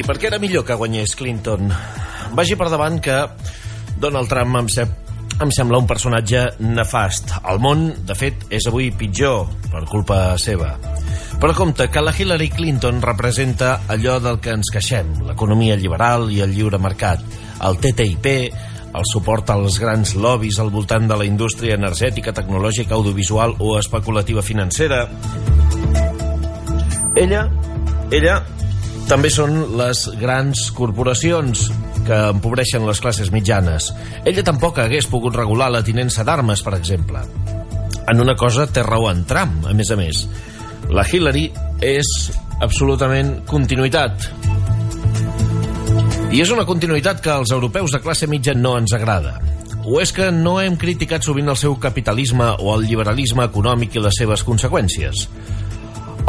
i per què era millor que guanyés Clinton? Vagi per davant que Donald Trump em, sem em sembla un personatge nefast. El món, de fet, és avui pitjor per culpa seva. Però compte que la Hillary Clinton representa allò del que ens queixem, l'economia liberal i el lliure mercat, el TTIP, el suport als grans lobbies al voltant de la indústria energètica, tecnològica, audiovisual o especulativa financera. Ella, ella també són les grans corporacions que empobreixen les classes mitjanes. Ella tampoc hagués pogut regular la tinença d'armes, per exemple. En una cosa té raó en Trump, a més a més. La Hillary és absolutament continuïtat. I és una continuïtat que als europeus de classe mitja no ens agrada. O és que no hem criticat sovint el seu capitalisme o el liberalisme econòmic i les seves conseqüències?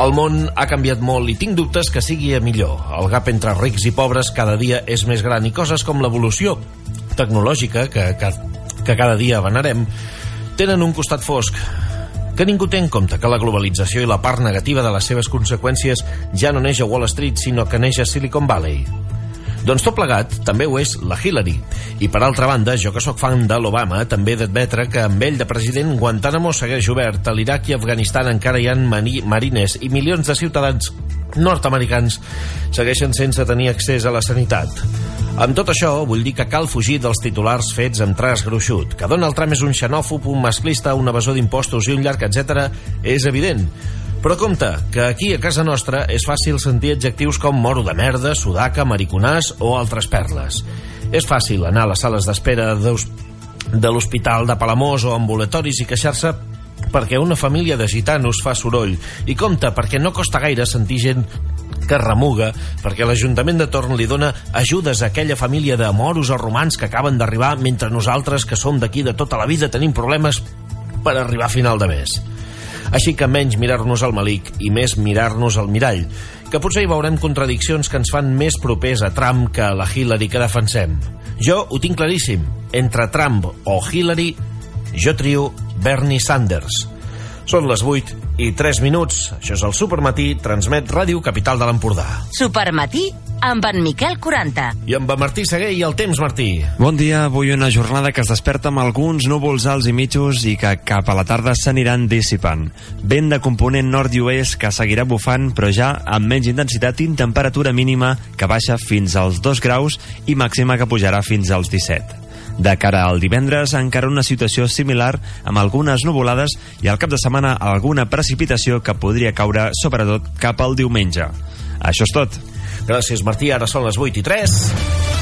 El món ha canviat molt i tinc dubtes que sigui a millor. El gap entre rics i pobres cada dia és més gran i coses com l'evolució tecnològica, que, que, que cada dia venerem, tenen un costat fosc que ningú té en compte que la globalització i la part negativa de les seves conseqüències ja no neix a Wall Street, sinó que neix a Silicon Valley. Doncs tot plegat també ho és la Hillary. I per altra banda, jo que sóc fan de l'Obama, també he d'admetre que amb ell de president Guantánamo segueix obert. A l'Iraq i Afganistan encara hi ha marines i milions de ciutadans nord-americans segueixen sense tenir accés a la sanitat. Amb tot això, vull dir que cal fugir dels titulars fets amb tras gruixut. Que Donald Trump és un xenòfob, un masclista, un evasor d'impostos i un llarg, etc. és evident. Però compte, que aquí a casa nostra és fàcil sentir adjectius com moro de merda, sudaca, mariconàs o altres perles. És fàcil anar a les sales d'espera de l'Hospital de Palamós o ambulatoris i queixar-se perquè una família de gitanos fa soroll. I compte, perquè no costa gaire sentir gent que remuga perquè l'Ajuntament de Torn li dona ajudes a aquella família de moros o romans que acaben d'arribar mentre nosaltres, que som d'aquí de tota la vida, tenim problemes per arribar a final de mes. Així que menys mirar-nos al malic i més mirar-nos al mirall, que potser hi veurem contradiccions que ens fan més propers a Trump que a la Hillary que defensem. Jo ho tinc claríssim. Entre Trump o Hillary, jo trio Bernie Sanders. Són les 8 i 3 minuts. Això és el Supermatí, transmet Ràdio Capital de l'Empordà. Supermatí amb en Miquel 40. I amb en Martí Seguer i el temps, Martí. Bon dia, avui una jornada que es desperta amb alguns núvols alts i mitjos i que cap a la tarda s'aniran dissipant. Vent de component nord i oest que seguirà bufant, però ja amb menys intensitat i temperatura mínima que baixa fins als 2 graus i màxima que pujarà fins als 17. De cara al divendres, encara una situació similar amb algunes nuvolades i al cap de setmana alguna precipitació que podria caure sobretot cap al diumenge. Això és tot. Gràcies, Martí. Ara són les 8 i 3.